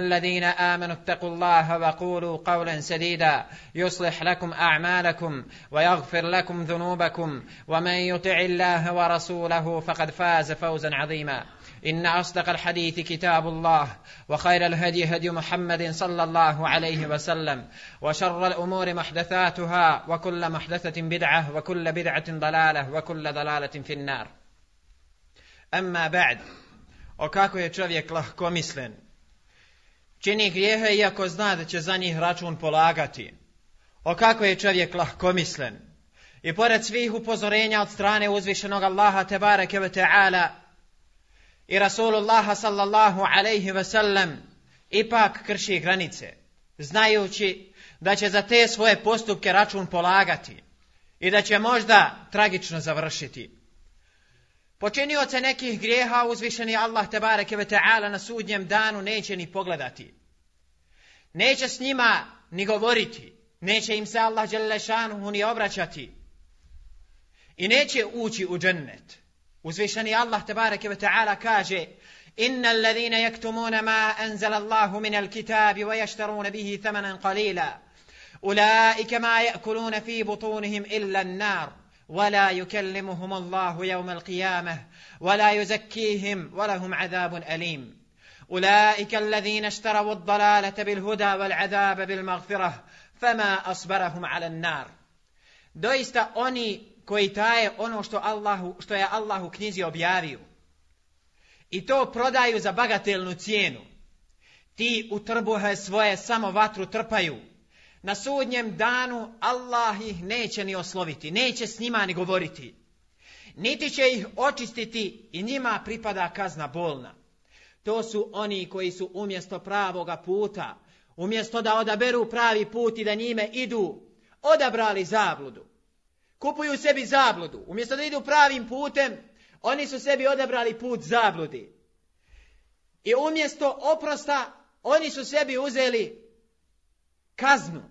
الذين آمنوا اتقوا الله وقولوا قولا سديدا يصلح لكم أعمالكم ويغفر لكم ذنوبكم ومن يطع الله ورسوله فقد فاز فوزا عظيما إن أصدق الحديث كتاب الله وخير الهدي هدي محمد صلى الله عليه وسلم وشر الأمور محدثاتها وكل محدثة بدعة وكل بدعة ضلالة وكل ضلالة في النار أما بعد O kako je čovjek lahkomislen čini grijehe iako zna da će za njih račun polagati. O kako je čovjek lahkomislen. I pored svih upozorenja od strane uzvišenog Allaha tebareke ve ta'ala i Rasulullaha sallallahu alaihi ve sellem ipak krši granice, znajući da će za te svoje postupke račun polagati i da će možda tragično završiti. Počinioce nekih grijeha uzvišeni Allah bareke ve ta'ala na sudnjem danu neće ni pogledati. Neće s njima ni govoriti. Neće im se Allah Đelešanuhu ni obraćati. I neće ući u džennet. Uzvišeni Allah bareke ve ta'ala kaže إن الذين يكتمون ما أنزل الله من الكتاب ويشترون به ثمنا قليلا ma ما fi butunihim illa إلا النار wala yukallimuhum allahu yawm alqiyamah wala yuzakkihum wa lahum adhabun alim ulaika alladhina ishtaraw ad-dhalalata bilhuda wal adhab bilmaghfirah fama asbarahum ala an doista oni koji taje ono što allahu što je allahu knjizi objavio i to prodaju za bagatelnu cijenu ti utrbuhaje svoje samo vatru trpaju na sudnjem danu Allah ih neće ni osloviti, neće s njima ni govoriti. Niti će ih očistiti i njima pripada kazna bolna. To su oni koji su umjesto pravoga puta, umjesto da odaberu pravi put i da njime idu, odabrali zabludu. Kupuju sebi zabludu. Umjesto da idu pravim putem, oni su sebi odabrali put zabludi. I umjesto oprosta, oni su sebi uzeli kaznu.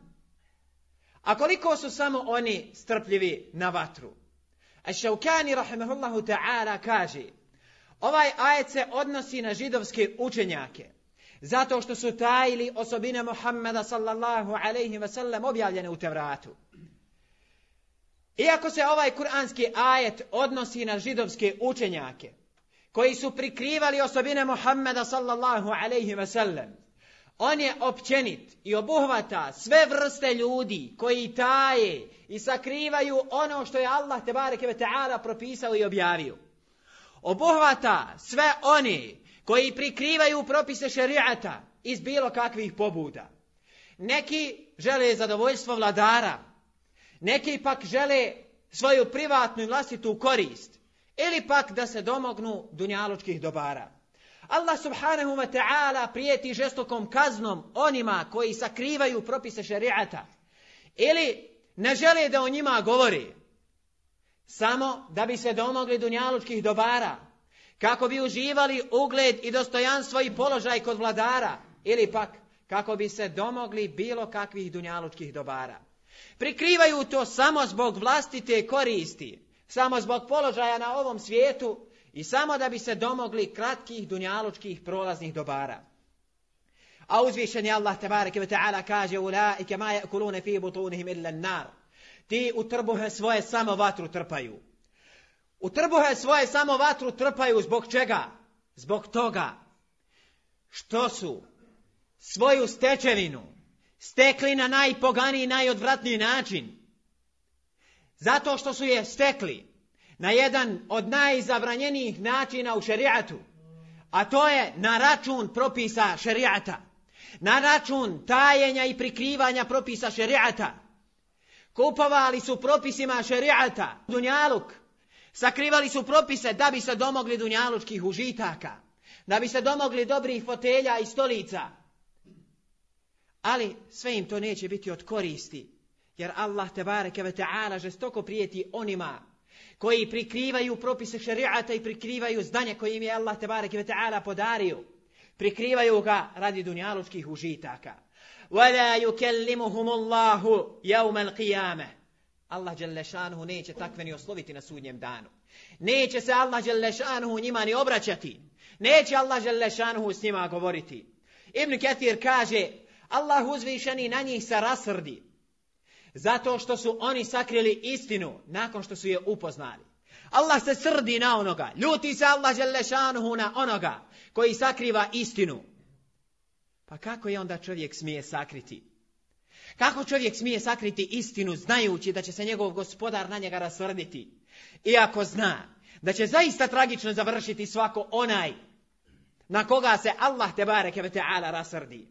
A koliko su samo oni strpljivi na vatru? A Šaukani, rahimahullahu ta'ala, kaže Ovaj ajet se odnosi na židovske učenjake zato što su tajili osobine Muhammada sallallahu alaihi ve sellem objavljene u Tevratu. Iako se ovaj kuranski ajet odnosi na židovske učenjake, koji su prikrivali osobine Muhammada sallallahu alaihi ve sellem, on je općenit i obuhvata sve vrste ljudi koji taje i sakrivaju ono što je Allah tebareke ve propisao i objavio. Obuhvata sve oni koji prikrivaju propise šerijata iz bilo kakvih pobuda. Neki žele zadovoljstvo vladara, neki pak žele svoju privatnu i vlastitu korist ili pak da se domognu dunjaločkih dobara. Allah subhanahu wa ta'ala prijeti žestokom kaznom onima koji sakrivaju propise šariata ili ne žele da o njima govori samo da bi se domogli dunjalučkih dobara kako bi uživali ugled i dostojanstvo i položaj kod vladara ili pak kako bi se domogli bilo kakvih dunjalučkih dobara. Prikrivaju to samo zbog vlastite koristi, samo zbog položaja na ovom svijetu i samo da bi se domogli kratkih dunjalučkih prolaznih dobara. A uzvišeni Allah tabareke ve ta'ala kaže ulaike ma yakuluna fi butunihim illa nar Ti u svoje samo vatru trpaju. U trbuhe svoje samo vatru trpaju zbog čega? Zbog toga što su svoju stečevinu stekli na najpoganiji, najodvratniji način. Zato što su je stekli na jedan od najzabranjenijih načina u šerijatu, a to je na račun propisa šerijata, na račun tajenja i prikrivanja propisa šerijata. Kupovali su propisima šerijata dunjaluk, sakrivali su propise da bi se domogli dunjalučkih užitaka, da bi se domogli dobrih fotelja i stolica. Ali sve im to neće biti od koristi, jer Allah te bareke ve ta'ala žestoko prijeti onima koji prikrivaju propise šariata i prikrivaju zdanje koje im je Allah tebarek i ta'ala podario. Prikrivaju ga radi dunjalučkih užitaka. وَلَا يُكَلِّمُهُمُ اللَّهُ يَوْمَ الْقِيَامَ Allah Đelešanuhu neće takve ni osloviti na sudnjem danu. Neće se Allah Đelešanuhu njima ni obraćati. Neće Allah Đelešanuhu s njima govoriti. Ibn Ketir kaže, Allah uzvišeni na njih se rasrdi. Zato što su oni sakrili istinu nakon što su je upoznali. Allah se srdi na onoga. Ljuti se Allah želešanuhu na onoga koji sakriva istinu. Pa kako je onda čovjek smije sakriti? Kako čovjek smije sakriti istinu znajući da će se njegov gospodar na njega rasvrditi? Iako zna da će zaista tragično završiti svako onaj na koga se Allah te bareke ve ta'ala rasrdi.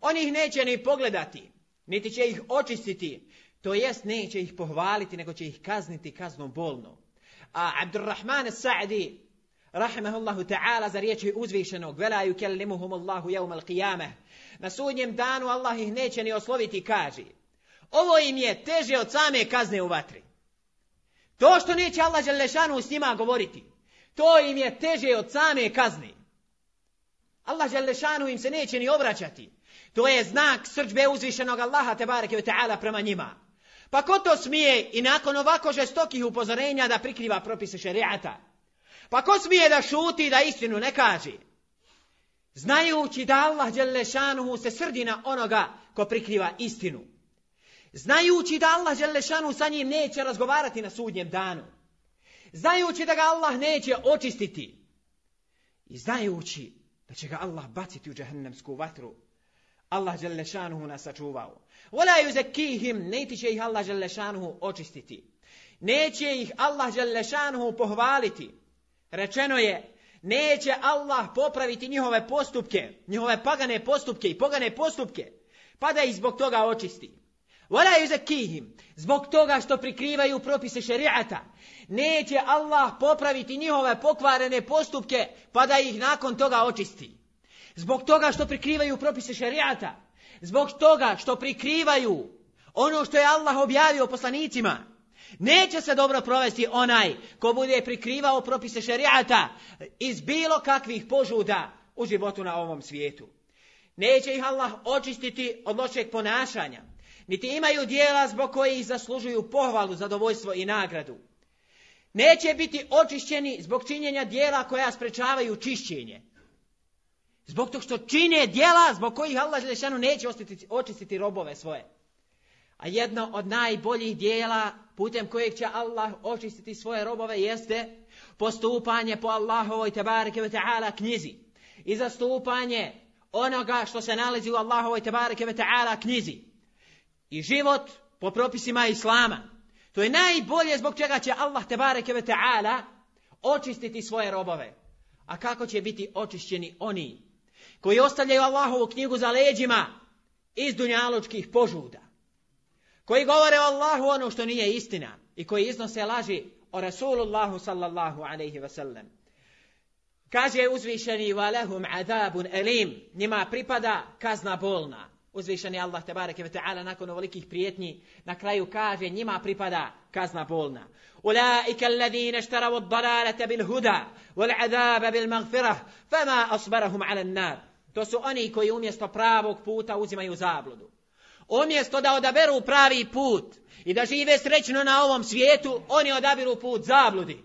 On ih neće ni pogledati niti će ih očistiti, to jest neće ih pohvaliti, nego će ih kazniti kaznom bolno. A Abdurrahman Sa'di, rahimahullahu ta'ala, za riječi uzvišenog, vela ju kellimuhum Allahu qiyameh, na sudnjem danu Allah ih neće ni osloviti, kaži. ovo im je teže od same kazne u vatri. To što neće Allah Želešanu s njima govoriti, to im je teže od same kazne. Allah želešanu im se neće ni obraćati. To je znak srđbe uzvišenog Allaha te te ta'ala prema njima. Pa ko to smije i nakon ovako žestokih upozorenja da prikriva propise šerijata? Pa ko smije da šuti da istinu ne kaže? Znajući da Allah Đelešanuhu se srdi na onoga ko prikriva istinu. Znajući da Allah Đelešanuhu sa njim neće razgovarati na sudnjem danu. Znajući da ga Allah neće očistiti. I znajući da će ga Allah baciti u džahannamsku vatru Allah Đelešanuhu nas sačuvao. Vola ju kihim, niti će ih Allah Đelešanuhu očistiti. Neće ih Allah Đelešanuhu pohvaliti. Rečeno je, neće Allah popraviti njihove postupke, njihove pagane postupke i pogane postupke, pa da ih zbog toga očisti. Vola ju zbog toga što prikrivaju propise šerijata, Neće Allah popraviti njihove pokvarene postupke, pa da ih nakon toga očisti. Zbog toga što prikrivaju propise šerijata. Zbog toga što prikrivaju ono što je Allah objavio poslanicima. Neće se dobro provesti onaj ko bude prikrivao propise šerijata iz bilo kakvih požuda u životu na ovom svijetu. Neće ih Allah očistiti od lošeg ponašanja. Niti imaju dijela zbog kojih zaslužuju pohvalu, zadovoljstvo i nagradu. Neće biti očišćeni zbog činjenja dijela koja sprečavaju čišćenje. Zbog tog što čine djela zbog kojih Allah Želešanu neće očistiti robove svoje. A jedno od najboljih dijela putem kojeg će Allah očistiti svoje robove jeste postupanje po Allahovoj tebareke ve ta'ala knjizi i zastupanje onoga što se nalazi u Allahovoj tebareke ve ta'ala knjizi i život po propisima Islama. To je najbolje zbog čega će Allah tebareke ve ta'ala očistiti svoje robove. A kako će biti očišćeni oni koji ostavljaju Allahovu knjigu za leđima iz dunjaločkih požuda, koji govore o Allahu ono što nije istina i koji iznose laži o Rasulullahu sallallahu alaihi wasallam. Kaže uzvišeni valahum adabun elim, njima pripada kazna bolna. Uzvišeni Allah tebareke ve ta'ala nakon velikih prijetnji na kraju kaže njima pripada kazna bolna. Ulaika alladhina ishtaraw ad-dalalata bil huda wal 'adaba bil fama asbarahum 'ala an-nar. To su oni koji umjesto pravog puta uzimaju zabludu. Umjesto da odaberu pravi put i da žive srećno na ovom svijetu, oni odabiru put zabludi.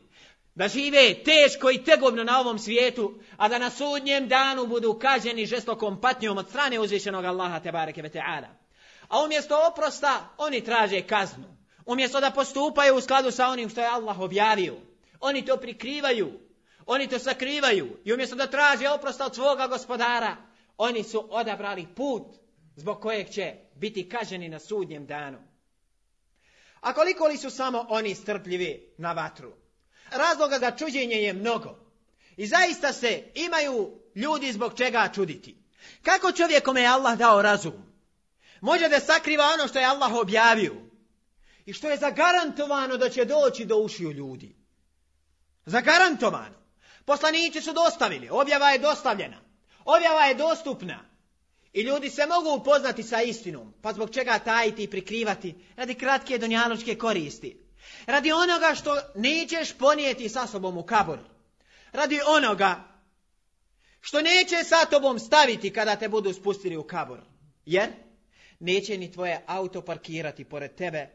Da žive teško i tegobno na ovom svijetu, a da na sudnjem danu budu kaženi žestokom patnjom od strane uzvišenog Allaha tebareke ve A umjesto oprosta, oni traže kaznu. Umjesto da postupaju u skladu sa onim što je Allah objavio. Oni to prikrivaju oni to sakrivaju i umjesto da traže oprosta od svoga gospodara, oni su odabrali put zbog kojeg će biti kaženi na sudnjem danu. A koliko li su samo oni strpljivi na vatru? Razloga za čuđenje je mnogo. I zaista se imaju ljudi zbog čega čuditi. Kako čovjekom je Allah dao razum? Može da sakriva ono što je Allah objavio. I što je zagarantovano da će doći do ušiju ljudi. Zagarantovano. Poslanici su dostavili, objava je dostavljena. Objava je dostupna. I ljudi se mogu upoznati sa istinom, pa zbog čega tajiti i prikrivati radi kratke donjaločke koristi. Radi onoga što nećeš ponijeti sa sobom u kabor. Radi onoga što neće sa tobom staviti kada te budu spustili u kabor. Jer neće ni tvoje auto parkirati pored tebe.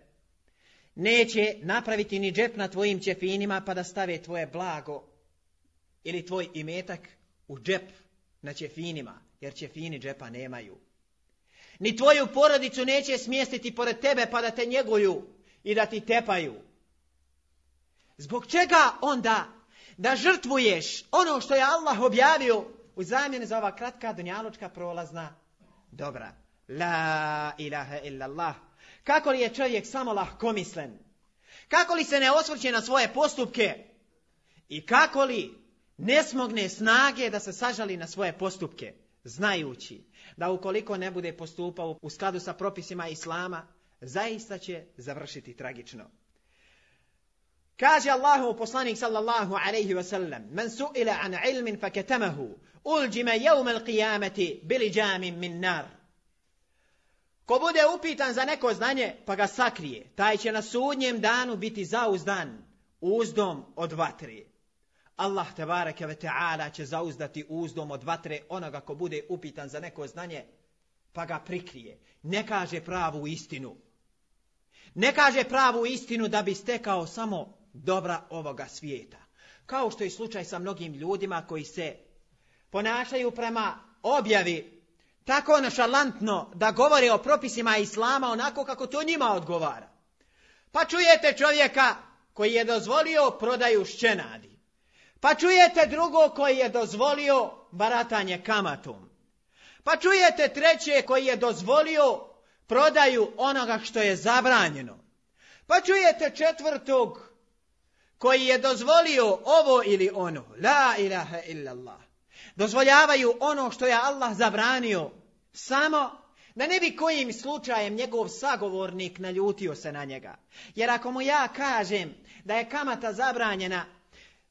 Neće napraviti ni džep na tvojim ćefinima pa da stave tvoje blago ili tvoj imetak u džep na ćefinima, jer ćefini džepa nemaju. Ni tvoju porodicu neće smjestiti pored tebe pa da te njeguju i da ti tepaju. Zbog čega onda da žrtvuješ ono što je Allah objavio u zamjenu za ova kratka dunjalučka prolazna dobra. La ilaha illallah. Kako li je čovjek samo lahkomislen? Kako li se ne osvrće na svoje postupke? I kako li ne smogne snage da se sažali na svoje postupke, znajući da ukoliko ne bude postupao u skladu sa propisima Islama, zaista će završiti tragično. Kaže Allahu poslanik sallallahu alaihi wasallam, men su'ila an ilmin ketamahu, ulđima jevme qijameti bili džamin min nar. Ko bude upitan za neko znanje, pa ga sakrije, taj će na sudnjem danu biti zauzdan, uzdom od vatri. Allah te tebareke ve ta'ala će zauzdati uzdom od vatre onoga ko bude upitan za neko znanje, pa ga prikrije. Ne kaže pravu istinu. Ne kaže pravu istinu da bi stekao samo dobra ovoga svijeta. Kao što je slučaj sa mnogim ljudima koji se ponašaju prema objavi tako našalantno da govore o propisima Islama onako kako to njima odgovara. Pa čujete čovjeka koji je dozvolio prodaju šćenadi. Pa čujete drugo koji je dozvolio baratanje kamatom. Pa čujete treće koji je dozvolio prodaju onoga što je zabranjeno. Pa čujete četvrtog koji je dozvolio ovo ili ono. La ilaha illallah. Dozvoljavaju ono što je Allah zabranio. Samo da ne bi kojim slučajem njegov sagovornik naljutio se na njega. Jer ako mu ja kažem da je kamata zabranjena,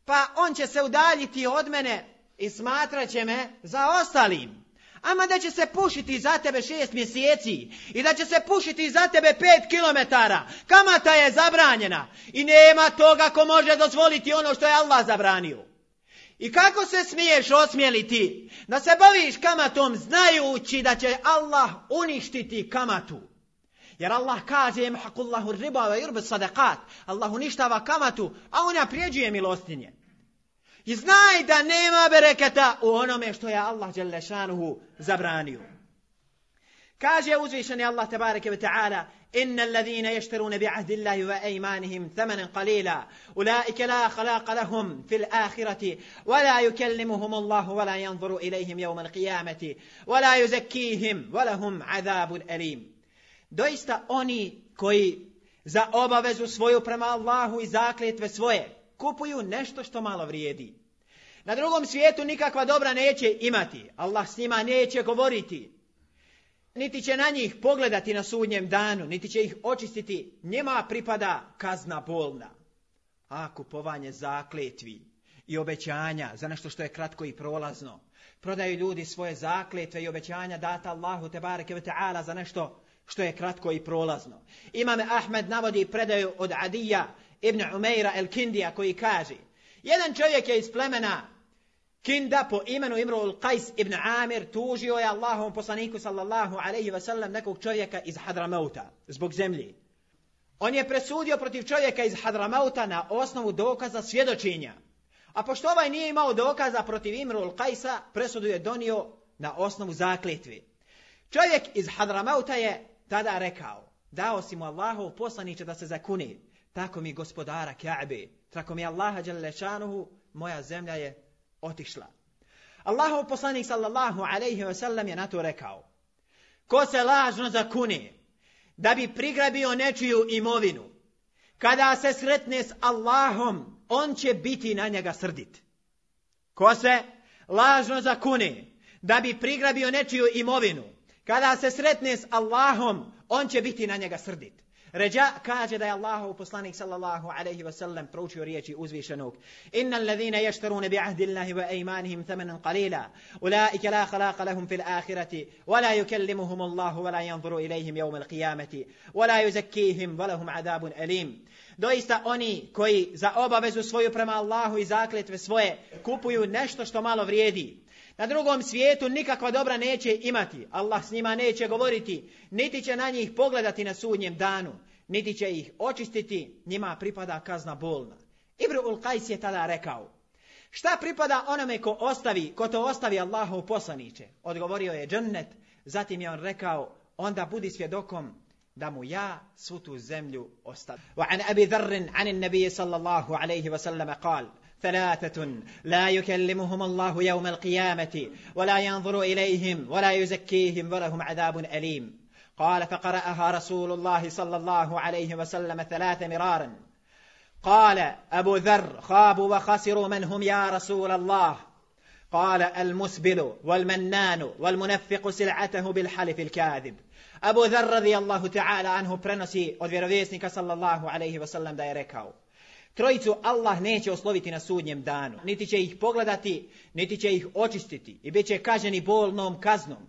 pa on će se udaljiti od mene i smatrat će me za ostalim. Ama da će se pušiti za tebe šest mjeseci i da će se pušiti za tebe pet kilometara. Kamata je zabranjena i nema toga ko može dozvoliti ono što je Allah zabranio. I kako se smiješ osmijeliti da se baviš kamatom znajući da će Allah uništiti kamatu? Jer Allah kaže im yemhaqullahu riba ve yurbi sadakat. Allah uništava kamatu, a unapređuje milostinje. I znaj da nema bereketa u onome što je Allah Đelešanuhu zabranio. Kaže uzvišeni Allah tabareke ve ta'ala إن الذين يشترون بعهد الله وأيمانهم ثمنا قليلا أولئك لا خلاق لهم في الآخرة ولا يكلمهم الله ولا ينظر إليهم يوم القيامة ولا يزكيهم ولهم عذاب أليم Doista oni koji za obavezu svoju prema Allahu i zakletve svoje kupuju nešto što malo vrijedi. Na drugom svijetu nikakva dobra neće imati. Allah s njima neće govoriti. Niti će na njih pogledati na sudnjem danu, niti će ih očistiti. Njima pripada kazna bolna. A kupovanje zakletvi i obećanja za nešto što je kratko i prolazno. Prodaju ljudi svoje zakletve i obećanja data Allahu te bareke ve ta'ala za nešto što je kratko i prolazno. Imam Ahmed navodi predaju od Adija ibn Umeira el Kindija koji kaže jedan čovjek je iz plemena Kinda po imenu Al Qais ibn Amir tužio je Allahom poslaniku sallallahu alaihi wasallam nekog čovjeka iz Hadramauta zbog zemlji. On je presudio protiv čovjeka iz Hadramauta na osnovu dokaza svjedočinja. A pošto ovaj nije imao dokaza protiv Imrul qaisa presudu je donio na osnovu zaklitvi. Čovjek iz Hadramauta je tada rekao, dao si mu Allahov poslaniće da se zakuni, tako mi gospodara Kaabe, tako mi Allaha Đalešanuhu, moja zemlja je otišla. Allahov poslanik sallallahu alaihi wasallam je na to rekao, ko se lažno zakuni, da bi prigrabio nečiju imovinu, kada se sretne s Allahom, on će biti na njega srdit. Ko se lažno zakuni, da bi prigrabio nečiju imovinu, kada se sretne s Allahom, on će biti na njega srdit. Ređa kaže da je Allahov poslanik sallallahu alaihi sellem proučio riječi uzvišenog. Inna al-ladhina yashtaruna bi ahdi wa aymanihim thamanan qalila. Ulaika la khalaqa lahum fil akhirati wa la yukallimuhum Allahu wa la yanzuru ilayhim yawm al-qiyamati wa la yuzakkihim wa lahum adabun alim. Doista oni koji za obavezu svoju prema Allahu i zakletve svoje kupuju nešto što malo vrijedi na drugom svijetu nikakva dobra neće imati. Allah s njima neće govoriti, niti će na njih pogledati na sudnjem danu, niti će ih očistiti, njima pripada kazna bolna. Ibru ul je tada rekao, šta pripada onome ko ostavi, ko to ostavi Allahu poslaniće? Odgovorio je džennet, zatim je on rekao, onda budi svjedokom da mu ja svu tu zemlju ostavim. وعن أبي ذر sallallahu kal. ثلاثة لا يكلمهم الله يوم القيامة ولا ينظر إليهم ولا يزكيهم ولهم عذاب أليم قال فقرأها رسول الله صلى الله عليه وسلم ثلاث مرارا قال أبو ذر خابوا وخسروا من هم يا رسول الله قال المسبل والمنان والمنفق سلعته بالحلف الكاذب أبو ذر رضي الله تعالى عنه برنسي vjerovjesnika sallallahu صلى الله عليه وسلم rekao Trojicu Allah neće osloviti na sudnjem danu, niti će ih pogledati, niti će ih očistiti i bit će kaženi bolnom kaznom.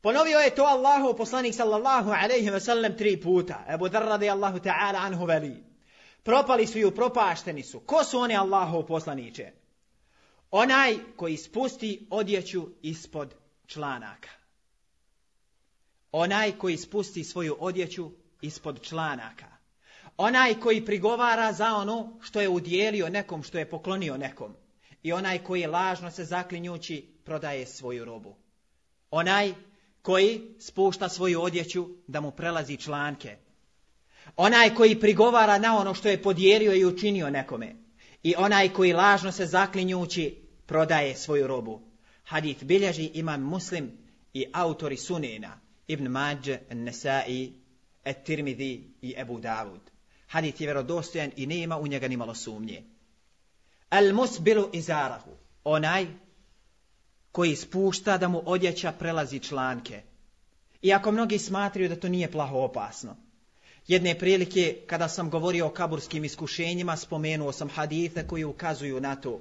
Ponovio je to Allahu poslanik sallallahu alaihi ve sellem tri puta. Ebu radi Allahu ta'ala anhu veli. Propali su i upropašteni su. Ko su oni Allahu poslaniće? Onaj koji spusti odjeću ispod članaka. Onaj koji spusti svoju odjeću ispod članaka. Onaj koji prigovara za ono što je udijelio nekom, što je poklonio nekom. I onaj koji lažno se zaklinjući prodaje svoju robu. Onaj koji spušta svoju odjeću da mu prelazi članke. Onaj koji prigovara na ono što je podijelio i učinio nekome. I onaj koji lažno se zaklinjući prodaje svoju robu. Hadith bilježi imam muslim i autori sunina Ibn Mađe, Nesai, et i Ebu Davud hadit je vjerodostojan i nema u njega ni malo sumnje. Al musbilu izarahu. Onaj koji spušta da mu odjeća prelazi članke. Iako mnogi smatraju da to nije plaho opasno. Jedne prilike, kada sam govorio o kaburskim iskušenjima, spomenuo sam hadite koji ukazuju na to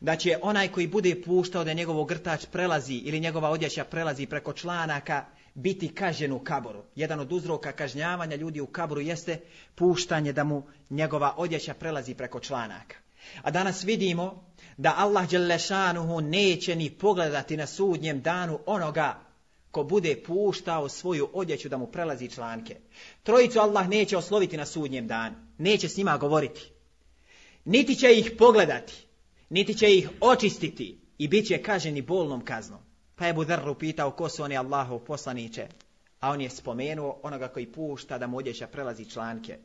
da će onaj koji bude puštao da njegov grtač prelazi ili njegova odjeća prelazi preko članaka, biti kažnjen u kaboru. Jedan od uzroka kažnjavanja ljudi u kaboru jeste puštanje da mu njegova odjeća prelazi preko članaka. A danas vidimo da Allah Đelešanuhu neće ni pogledati na sudnjem danu onoga ko bude puštao svoju odjeću da mu prelazi članke. Trojicu Allah neće osloviti na sudnjem danu, neće s njima govoriti. Niti će ih pogledati, niti će ih očistiti i bit će kaženi bolnom kaznom. Pa je budar upitao ko su oni Allahov poslaniće, a on je spomenuo onoga koji pušta da mu odjeća prelazi članke.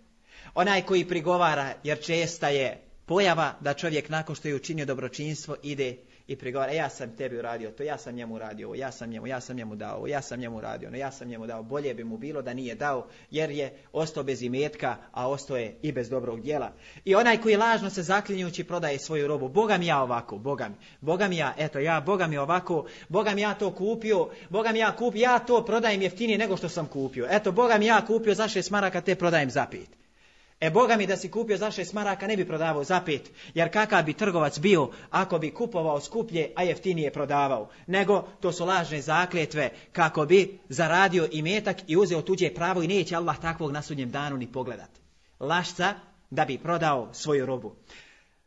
Onaj koji prigovara, jer česta je pojava da čovjek nakon što je učinio dobročinstvo ide i prigovara e, ja sam tebi uradio to, ja sam njemu uradio ja sam njemu, ja sam njemu dao ja sam njemu uradio ono, ja sam njemu dao, bolje bi mu bilo da nije dao jer je ostao bez imetka, a ostao je i bez dobrog djela. I onaj koji lažno se zaklinjući prodaje svoju robu, Boga mi ja ovako, Boga mi, Boga mi ja, eto ja, Boga mi ovako, Boga mi ja to kupio, Boga mi ja kup, ja to prodajem jeftinije nego što sam kupio. Eto, Boga mi ja kupio za šest maraka, te prodajem za pet. E Boga mi da si kupio za šest maraka ne bi prodavao za pet, jer kakav bi trgovac bio ako bi kupovao skuplje, a jeftinije prodavao. Nego to su lažne zakletve kako bi zaradio i metak i uzeo tuđe pravo i neće Allah takvog na sudnjem danu ni pogledat. Lašca da bi prodao svoju robu.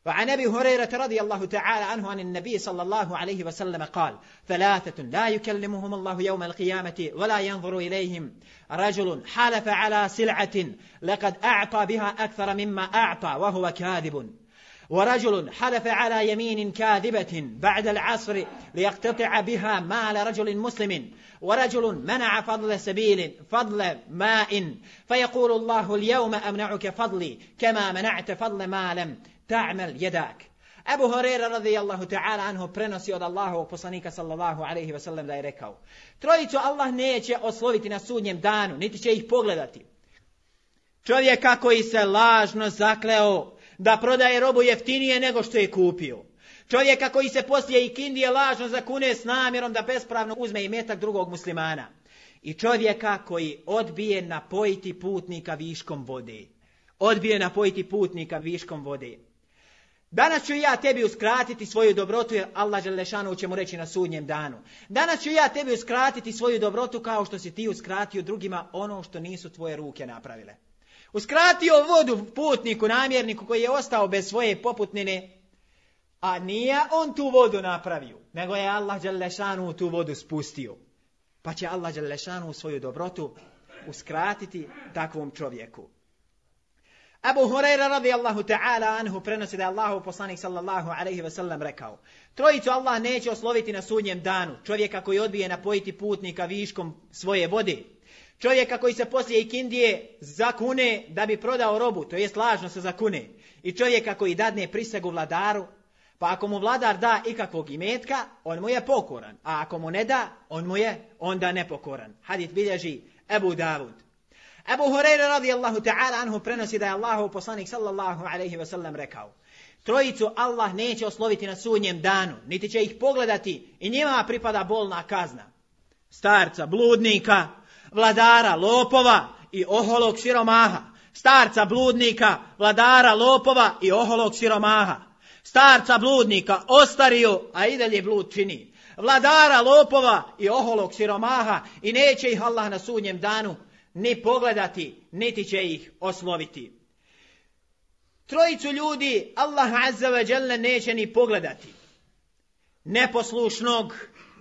وعن ابي هريره رضي الله تعالى عنه عن النبي صلى الله عليه وسلم قال: ثلاثة لا يكلمهم الله يوم القيامة ولا ينظر اليهم رجل حلف على سلعة لقد اعطى بها اكثر مما اعطى وهو كاذب. ورجل حلف على يمين كاذبة بعد العصر ليقتطع بها مال رجل مسلم ورجل منع فضل سبيل فضل ماء فيقول الله اليوم أمنعك فضلي كما منعت فضل ما لم ta'mel jedak. Ebu Horeira radijallahu ta'ala anhu prenosi od Allahovog poslanika sallallahu alaihi wasallam da je rekao Trojicu Allah neće osloviti na sudnjem danu, niti će ih pogledati. Čovjeka koji se lažno zakleo da prodaje robu jeftinije nego što je kupio. Čovjeka koji se poslije i kindije lažno zakune s namjerom da bespravno uzme i metak drugog muslimana. I čovjeka koji odbije napojiti putnika viškom vode. Odbije napojiti putnika viškom vode. Danas ću ja tebi uskratiti svoju dobrotu jer Allah Želešanu će mu reći na sudnjem danu. Danas ću ja tebi uskratiti svoju dobrotu kao što si ti uskratio drugima ono što nisu tvoje ruke napravile. Uskratio vodu putniku, namjerniku koji je ostao bez svoje poputnine, a nije on tu vodu napravio, nego je Allah u tu vodu spustio. Pa će Allah u svoju dobrotu uskratiti takvom čovjeku. Abu Huraira radijallahu ta'ala anhu prenosi da je Allahu poslanik sallallahu alaihi ve sellem rekao Trojicu Allah neće osloviti na sudnjem danu, čovjeka koji odbije napojiti putnika viškom svoje vode, čovjeka koji se poslije ikindije zakune da bi prodao robu, to jest lažno se zakune, i čovjeka koji dadne prisegu vladaru, pa ako mu vladar da ikakvog imetka, on mu je pokoran, a ako mu ne da, on mu je onda nepokoran. Hadit bilježi Ebu Davud. Ebu Hureyre radijallahu ta'ala anhu prenosi da je Allahu poslanik sallallahu alaihi ve sellem rekao Trojicu Allah neće osloviti na sunjem danu, niti će ih pogledati i njima pripada bolna kazna. Starca, bludnika, vladara, lopova i oholog siromaha. Starca, bludnika, vladara, lopova i oholog siromaha. Starca, bludnika, ostariju, a i dalje blud čini. Vladara, lopova i oholog siromaha i neće ih Allah na sunjem danu ni pogledati, niti će ih osloviti. Trojicu ljudi Allah Azza wa neće ni pogledati. Neposlušnog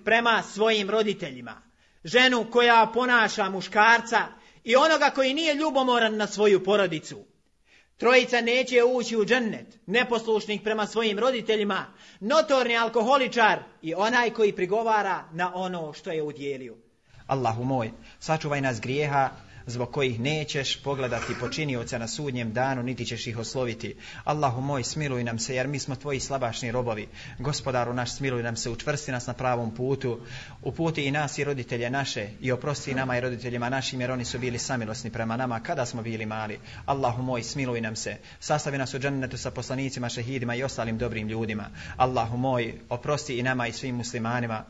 prema svojim roditeljima. Ženu koja ponaša muškarca i onoga koji nije ljubomoran na svoju porodicu. Trojica neće ući u džennet, Neposlušnih prema svojim roditeljima, notorni alkoholičar i onaj koji prigovara na ono što je udjelio. Allahu moj, sačuvaj nas grijeha zbog kojih nećeš pogledati počinioca na sudnjem danu, niti ćeš ih osloviti. Allahu moj, smiluj nam se, jer mi smo tvoji slabašni robovi. Gospodaru naš, smiluj nam se, učvrsti nas na pravom putu. Uputi i nas i roditelje naše, i oprosti nama i roditeljima našim, jer oni su bili samilosni prema nama, kada smo bili mali. Allahu moj, smiluj nam se, sastavi nas u džennetu sa poslanicima, šehidima i ostalim dobrim ljudima. Allahu moj, oprosti i nama i svim muslimanima,